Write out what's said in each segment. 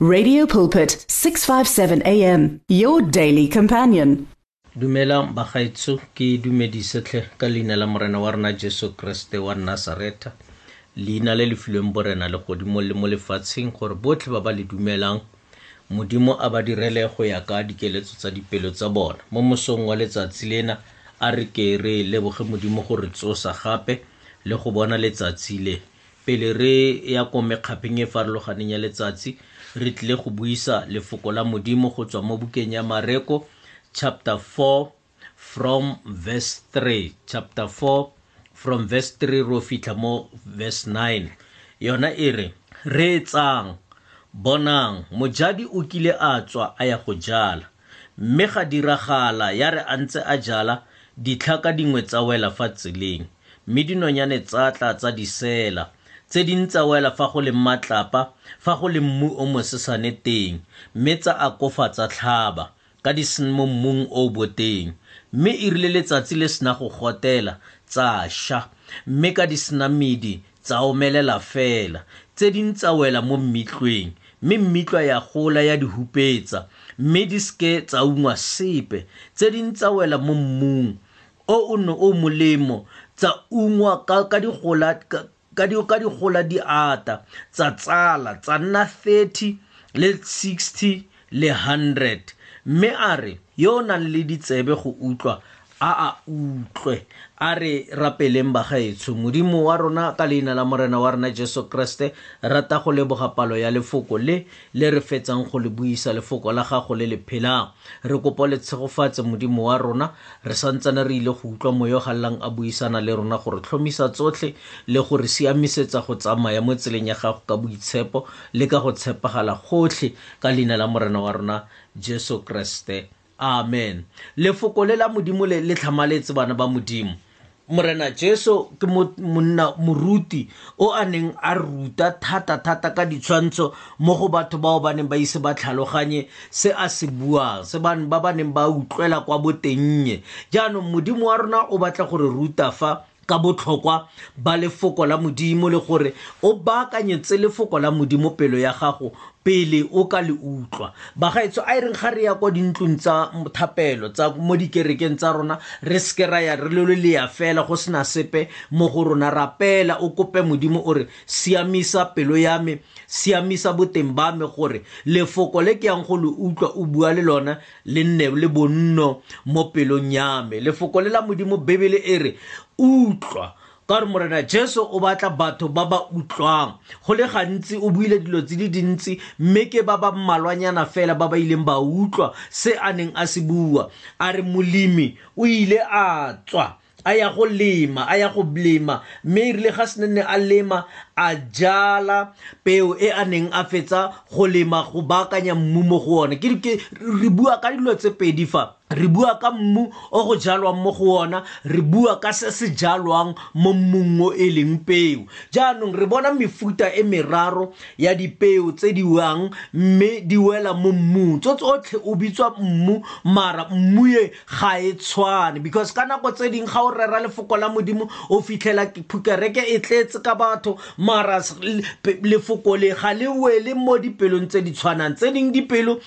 Radio Pulpit 657 AM your daily companion Dumelang bagaetso ke dumedise tlhe ka leina la morena wa rena Jesu Kriste wa Nazareta leina le le filweng borena le godimo le mo lefatsheng gore botlhe ba ba le dumelang modimo a ba direle go ya ka dikeletso tsa dipelo tsa bona mo mosong wa letsatsi lena a re ke re leboge modimo go re tsosa gape le go bona letsatsi le pele re ya ko mekgapeng e farologaneng ya letsatsi re tlile go buisa lefoko la modimo go tswa mo bukeng ya mareko chapter 4 from verse 3 chapter 4 from verse 3 ro fitlha mo verse 9 yona e re re tsang bonang mojadi o kile a tswa a ya go jala Mme ga diragala ya re a ntse a jala, ditlhaka dingwe tsa wela fa tseleng, mme dinonyane tsa tla tsa di sela. Tse ding tsa wela fa go leng matlapa, fa go leng mmu o mosesane teng, mme tsa akofa tsa tlhaba ka di sn mo mmung o o boteng. Mme e rile letsatsi le sena go gotela, tsa sha, mme ka di sena medi, Tsa omelela fela, tse ding tsa wela mo mmitlweng, mme mmitlwa ya gola ya di hupetsa, mme di seke tsa ungwa sepe. Tse ding tsa wela mo mmung o o no o molemo, tsa ungwa ka, ka digola ka, ka di- ka digola di ata, tsa tsala, tsa nna 30 le 60 le 100 mme a re yo o nang le ditsebe go utlwa a a utlwe a re rapeleng bagaetsho modimo wa rona ka leina la morena wa rona jesu kriste rata go leboga palo ya lefoko le le re fetsang go le buisa lefoko la gago le le phelang re kopo le tshegofatse modimo wa rona re santsane re ile go utlwa moyo galelang a buisana le rona gore tlhomisa tsotlhe le gore siamisetsa go tsamaya mo tseleng ya gago ka boitshepo le ka go tshepagala gotlhe ka leina la morena wa rona jesu kreste amen lefoko le la modimo le le tlhamaletse bana ba modimo morena jesu ke monna moruti o a neng a ruta thata-thata ka ditshwantsho mo go batho bao ba neng ba ise ba tlhaloganye se a se buang se ba ba neng ba utlwela kwa botennye jaanong modimo wa rona o batla gore ruta fa ka botlhokwa ba lefoko la modimo le gore o baakanyetse lefoko la modimo pelo ya gago pele o ka le utlwa bagaetso a e reng ga re ya kwa dintlong tsa thapelo tsa mo dikerekeng tsa rona re seke ra ya re lelo leya fela go sena sepe mo go rona rapela o kope modimo o re siamisa pelo ya me siamisa boteng ba me gore lefoko le ke yang go le utlwa o bua le lona le nne le bonno mo pelong ya me lefoko le la modimo bebele e re utlwa ka gore morena jesu o batla batho ba ba utlwang go le gantsi o buile dilo tse di dintsi mme ke ba ba mmalwanyana fela ba ba ileng ba utlwa se a neng a se bua a re molemi o ile a tswa a ya go lema a ya go lema mme e rile ga sene ne a lema a jala peo e a neng a fetsa go lema go baakanya mmu mo go one re bua ka dilo tse pedi fa re bua ka mmu o go jalwang mo go ona re bua ka se se jalwang mo mmung o e leng peo jaanong re bona mefuta e meraro ya dipeo tse di wang mme di wela mo mmung tso tsotlhe o bitswa mmu mara mmu e ga e tshwane because ka nako tse ding ga o rera lefoko la modimo o fitlhela phukereke e tletse ka batho mara lefoko le ga le wele mo dipelong tse di tshwanang tse ding dipelo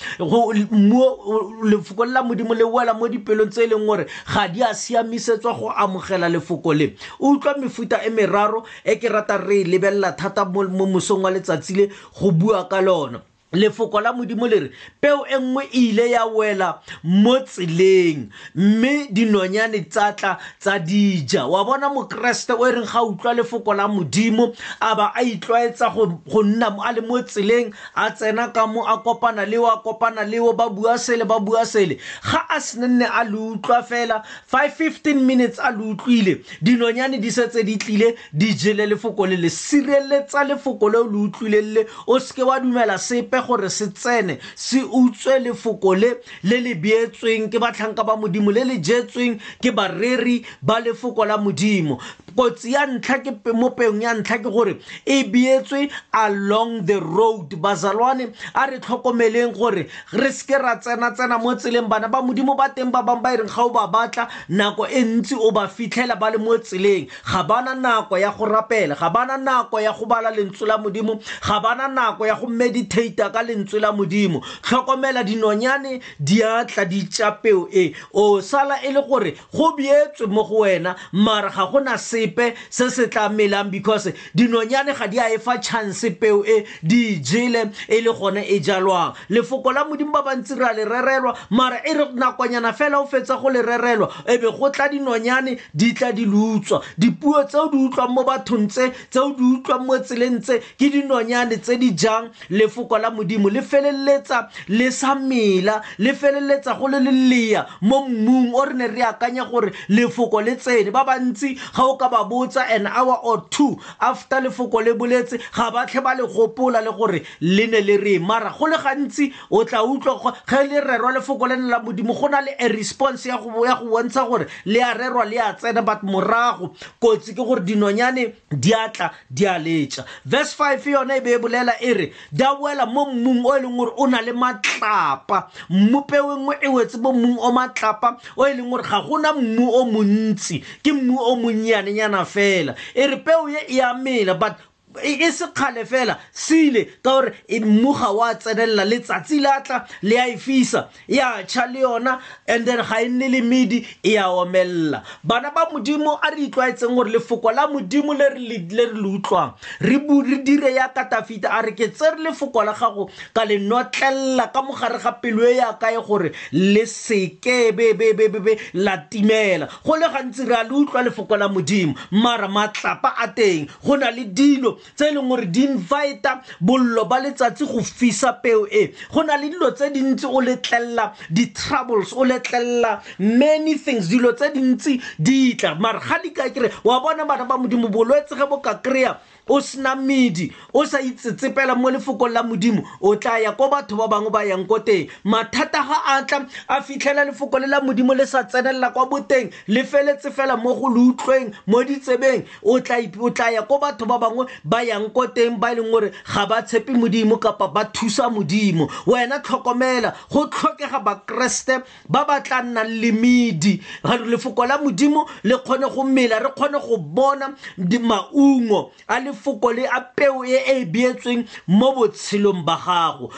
lefoko la modimo le wela mo dipelong tse e leng gore ga di a siamisetswa go amogela lefoko le o utlwa mefuta e meraro e ke rata re e lebelela thata mo mosong wa letsatsi le go bua ka lona lefoko la modimo le re peo e nngwe e ile ya wela mo tseleng mme dinonyane tsa tla tsa dija wa bona mokeresete o e reng ga utlwa lefoko la modimo a ba a itlwaetsa go nna a le mo tseleng a tsena ka mo a kopana leo a kopana leo ba bua sele ba bua sele ga a sene nne a le utlwa fela 515 minutes a le utlwile dinonyane di setse di tlile di jele lefoko le le sireletsa lefoko le o le utlwileng le o seke wa dumela sepe gore se tsene se utswe lefoko le le le beetsweng ke batlhanka ba modimo le le jetsweng ke bareri ba lefoko la modimo kotsi ya ntlha ke mo peong ya ntlha ke gore e beetswe along the road bazalwane a re tlhokomeleng gore re seke ra tsena-tsena mo tseleng bana ba modimo ba teng ba bangwe ba e reng ga o ba batla nako e ntsi o ba fitlhela ba le mo tseleng ga bana nako ya go rapela ga bana nako ya go bala lentswe la modimo ga bana nako ya go meditate ka lentswe la modimo tlhokomela dinonyane di a tla di tšapeo e o sala e le gore go beetswe mo go wena mara ga go na sepe se se tla melang because dinonyane ga di a e fa chance peo e di jele e le gone e jalwang lefoko la modimo ba bantsi re a le rerelwa mara e re nakonyana fela o fetsa go le rerelwa e be go tla dinonyane di tla di lutswa dipuo tseo di utlwang mo bathong tse tseo di utlwang mo tseleng tse ke dinonyane tse di jang lefoko la modimo le feleletsa le sa mela le feleletsa go le lelea mo mmung o re ne re akanya gore lefoko le tsene ba bantsi ga o ka ba botsa an hour or two after lefoko le boletse ga ba tlhe ba le gopola le gore le ne le re mara go le gantsi o tla utlwa ge le rerwa lefoko le ne la modimo go na le a response ya go ya go bontsha gore le a rerwa le a tsena but morago kotsi ke gore dinonyane di a tla di a letša verse 5 yone e be e bolela e re di a boela mo mmung o e leng gore o na le matlapa mmu peo e nngwe e wetse mo mmung o matlapa o e leng gore ga gona mmu o montsi ke mmu o monnyanenyana fela e re peo ye e a mela but e, e se kgale fela se ile ka gore e mmuga wa tsenelela letsatsi la tla le a e fisa ya tšha le yona and then ga e nne le medi e a omelela bana ba modimo a re itlwaetseng gore lefoko la modimo le re le utlwang re dire ya katafita a re ke tse re lefoko la gago ka le notlelela ka mogare ga pelo e yaka e gore le seke bebebebebe la timela go le gantsi re a le utlwa lefoko la modimo mara matlapa a teng go na le dilo tse e leng gore di invita bollo ba letsatsi go fisa peo e go na le dilo tse dintsi o letlelela di-troubles o letlelela many things dilo tse dintsi di tla mara ga di ka kry wa bona bana ba modimo bolwetse ge bo ka kry-a o sena medi o sa itsetsepela mo lefokong la modimo o tla ya ko batho ba bangwe ba yang ko teng mathata ga a tla a fitlhela lefoko le la modimo le sa tsenelela kwa boteng le feletse fela mo go le utlweng mo ditsebeng o tla o tla ya ko batho ba bangwe ba yang ko teng ba e leng gore ga ba tshepe modimo kapa ba thusa modimo wena tlhokomela go tlhokega bakeresete ba ba tla nnang le medi ra re lefoko la modimo le kgone go mela re kgone go bona maungo a lefoko le a peo e e beetsweng mo botshelong ba gago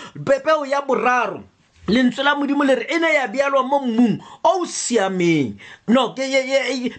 peo ya boraro lentswe la modimo le re e ne ya bealwa mo mmung o o siameng no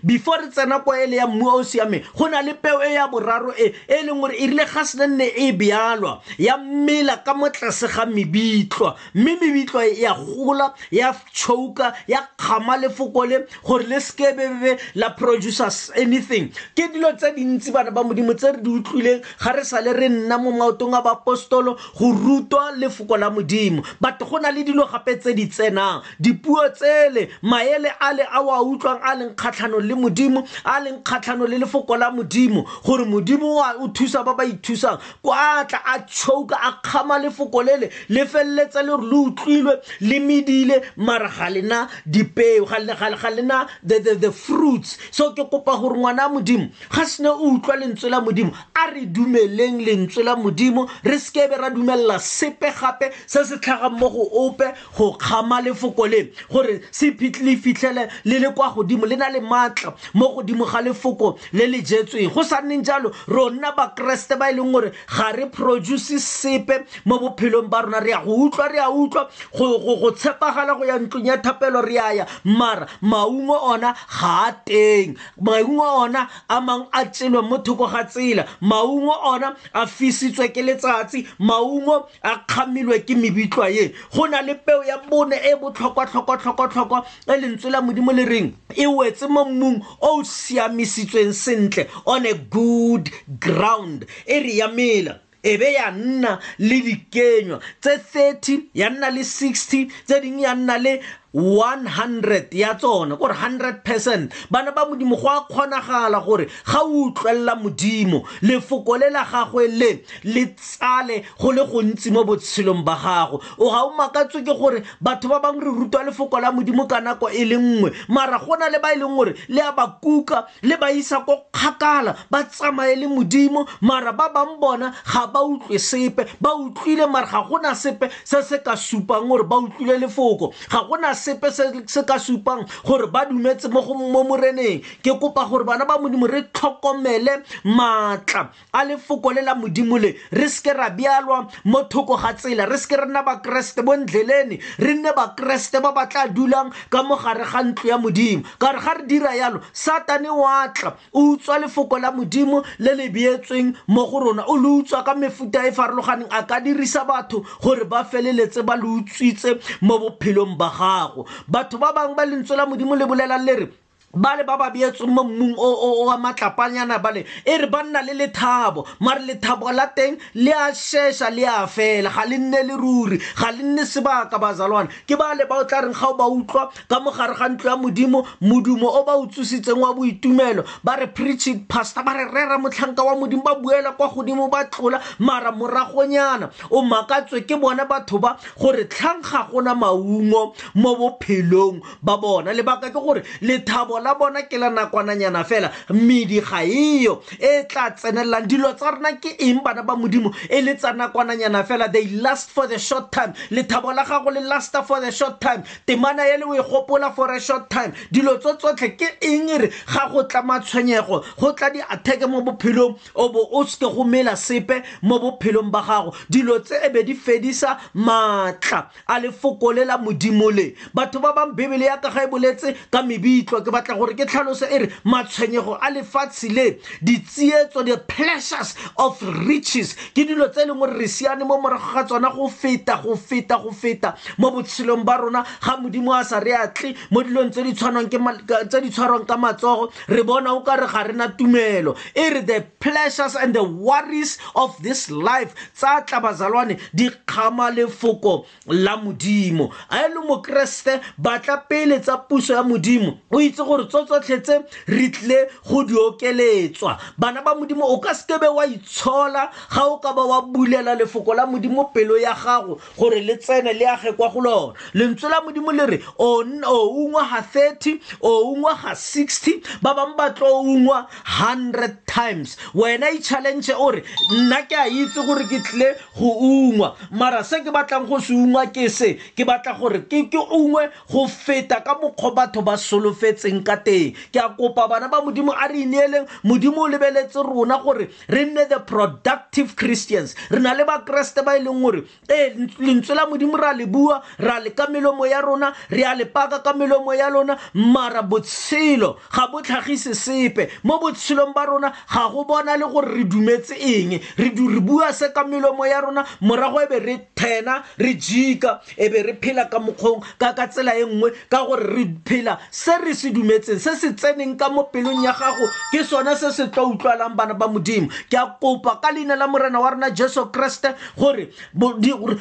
before re tsena kwa ele ya mmu o o siameng go na le peo e ya boraro e e leng gore e rile ga sene nne e bealwa ya mmela ka mo tlase ga mebitlwa mme mebitlo ya gola ya tšhouka ya kgama lefoko le gore le sekebebe la producers anything ke dilo tse dintsi bana ba modimo tse re di utlwileng ga re sale re nna mo maotong a baapostolo go rutwa lefoko la modimo but go na le dilo gape tse di tsenang dipuo tsele maele a le a wa utlwang a leng kgatlhanong le modimo a leng kgatlhanong le lefoko la modimo gore modimo o thusa ba ba ithusang kwa tla a tshouka a kgama lefoko lele le feleletse le re le utlwilwe le medile mara ga lena dipeo ga lena the, the, the fruits so ke kopa gore ngwana a modimo ga sene o utlwa lentswe la modimo a re dumeleng lentswe la modimo re sekebe ra dumelela sepe gape se se tlhagang mo go ope go kgama lefoko le gore se le fitlhele le le kwa godimo le na le maatla mo godimo ga lefoko le le jetsweng go sa nneng jalo rona bakeresete ba e leng gore ga re produce sepe mo bophelong ba rona re ya go utlwa re ya utlwa go tshepagala go ya ntlong ya thapelo re yaya mara maungo ona ga a teng maungo ona a mangwe a tselwe mo thoko ga tsela maungo ona a fisitswe ke letsatsi maungo a kgamilwe ke mebitlwa ye go na le peo ya bone e botlhokwatlhokwatlhokwatlhokwa e lentswe la modimo le reng e wetse mo mmung o o siamisitsweng sentle on a good ground e re ya mela e be ya nna le dikenywa tse 30 ya nna le 60 tse dingwe ya nna le 100 ya tsone gore 100 percent bana ba modimo go a kgonagala gore ga o utlwelela modimo lefoko le la gagwe le le tsale go le gontsi mo botshelong ba gago o ga o makatswe ke gore batho ba bangwe re rutwa lefoko la modimo ka nako e le nngwe mara go na le ba e leng gore le a ba kuka le ba isa ko kgakala ba tsamaye le modimo mara ba bang bona ga ba utlwe sepe ba utlwile mara ga gona sepe se se ka supang gore ba utlwile lefoko ga gona sepe se ka supang gore ba dumetse mo moreneng ke kopa gore bana ba modimo re tlhokomele maatla a le foko le la modimo le re seke ra bjalwa mo thoko ga tsela re seke re nna bakeresete bo ndlelene re nne bakeresete ba ba tla dulang ka mo gare ga ntlo ya modimo ka re ga re dira yalo satane wa tla o utswa lefoko la modimo le le beetsweng mo go rona o le utswa ka mefuta e farologaneng a ka dirisa batho gore ba feleletse ba le utswitse mo bophelong ba gago batho ba bangwe ba lentswe la modimo le bolelang le re ba le ba ba beetsong mo mmung o wa matlapanyana ba le e re ba nna le lethabo mare lethabo la teng le a shesha le a fela ga le nne le ruri ga le nne sebaka bazalwana ke ba le ba o tla reng ga o ba utlwa ka mogare ga ntlo ya modimo modumo o ba o tsositseng wa boitumelo ba re preaching pastor ba re rera motlhanka wa modimo ba buela kwa godimo ba tlola mara moragonyana o makatswe ke bone batho ba gore tlhang ga gona maungo mo bophelong ba bona lebaka ke gore lethabo la bona ke la nakwananyana fela medi ga eyo e tla tsenelelang dilo tsa rona ke eng bana ba modimo e le tsa nakwananyana fela they last for the short time lethabo la gago le lasta for the short time temana ele o e gopola for a short time dilo tso tsotlhe ke eng re ga go tla matshwenyego go tla di atheke mo bophelong o bo o seke go mela sepe mo bophelong ba gago dilo tse e be di fedisa maatla a le fokole la modimo le batho ba bang bebele ya ka ga e boletse ka mebitlo ke batla gore ke tlhaloso e re matshwenyego a lefatshe le ditsietso the pleasures of riches ke dilo tse e leng gore re siane mo morago ga tsona go feta go feta go feta mo botshelong ba rona ga modimo a sa re atle mo dilong tse di tshwarwang ka matsogo re bona o ka re ga rena tumelo e re the pleasures and the worries of this life tsa tla bazalwane di kgama lefoko la modimo a e le mokeresete batla pele tsa puso ya modimo o itse gore tso tsotlhe tse re tlile go di okeletswa bana ba modimo o ka sekebe wa itshola ga o ka ba wa bulela lefoko la modimo pelo ya gago gore le tsene le age kwa go lona lentswe la modimo le re o ungwa ga 30 o ungwa ga 60 ba bangwe ba tlo ungwa 100 times wena e challenge o re nna ke a itse gore ke tlile go ungwa mara se ke batlang go se ungwa ke se ke batla gore ke ke ungwe go feta ka mokgwa batho ba solofetseng ka teng ke a kopa bana ba modimo a re ineeleng modimo o lebeletse rona gore re nne the productive christians re na le bakeresete ba e leng gore ee lentswe la modimo ra le bua ra le ka melomo ya rona re a le paka ka melomo ya lona mara botshelo ga bo tlhagise sepe mo botshelong ba rona ga go bona le gore re dumetse eng re bua se ka melomo ya rona morago e be re thena re jika e be re phela ka mokgong ka ka tsela e nngwe ka gore re phela se re se dumetseng se se tseneng ka mo pelong ya gago ke sone se se tlo utlwalang bana ba modimo ke a kopa ka leina la morena wa rona jesu kreste gore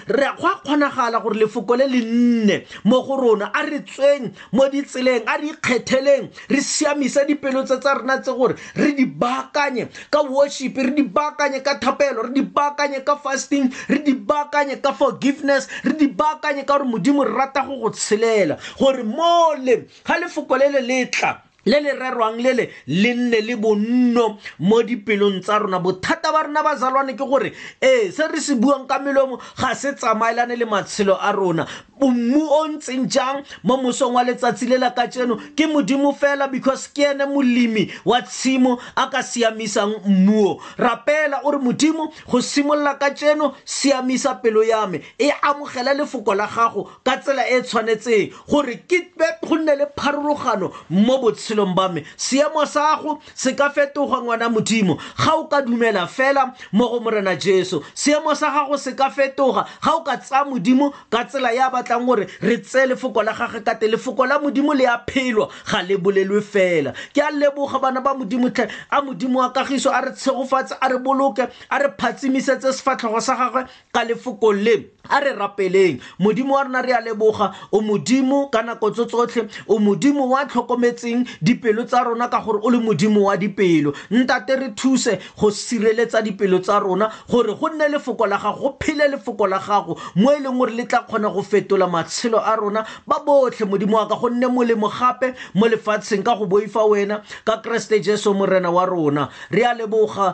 re a kgwa kgonagala gore lefoko le le nne mo go rona a re tsweng mo ditseleng a re ikgetheleng re siamise dipelotse tsa rona tse gore re di baakanye ka worship re di baakanye ka thapelo re di baakanye ka fasting re di baakanye ka forgiveness re di baakanye ka gore modimo re rata go go tshelela gore mole ga lefoko le le letla le le rerwang le le le nne le bonno mo dipelong tsa rona bothata ba rona bazalwane ke gore ee se re se buang ka melomo ga se tsamaelane le matshelo a rona mmu o ntseng jang mo mosong wa letsatsi le la kajeno ke modimo fela because ke ene molemi wa tshimo a ka siamisang mmuo rapela o re modimo go simolola kajeno siamisa pelo ya me e amogele lefoko la gago ka tsela e e tshwanetseng gore ke go nne le pharologano mo botshelong ba me seemo sa gago se ka fetoga ngwana modimo ga o ka dumela fela mo go morena jesu seemo sa gago se ka fetoga ga o ka tsaya modimo ka tsela ya batlang gore re tseye lefoko la gage ka te lefoko la modimo le a phelwa ga le bolelwe fela ke a leboga bana ba modimo tlhe a modimo wa kagiso a re tshegofatse a re boloke a re phatsimisetse sefatlhogo sa gagwe ka lefokong le a re rapeleng modimo wa rona re a leboga o modimo ka nako tso tsotlhe o modimo wa tlhokometseng dipelo tsa rona ka gore o le modimo wa dipelo ntate re thuse go sireletsa dipelo tsa rona gore go nne lefoko la gago go phele lefoko la gago mo e leng gore le tla kgona go fetola matshelo a rona ba botlhe modimo wa ka go nne molemo gape mo lefatsheng ka go boifa wena ka keresete jesu morena wa rona re a leboga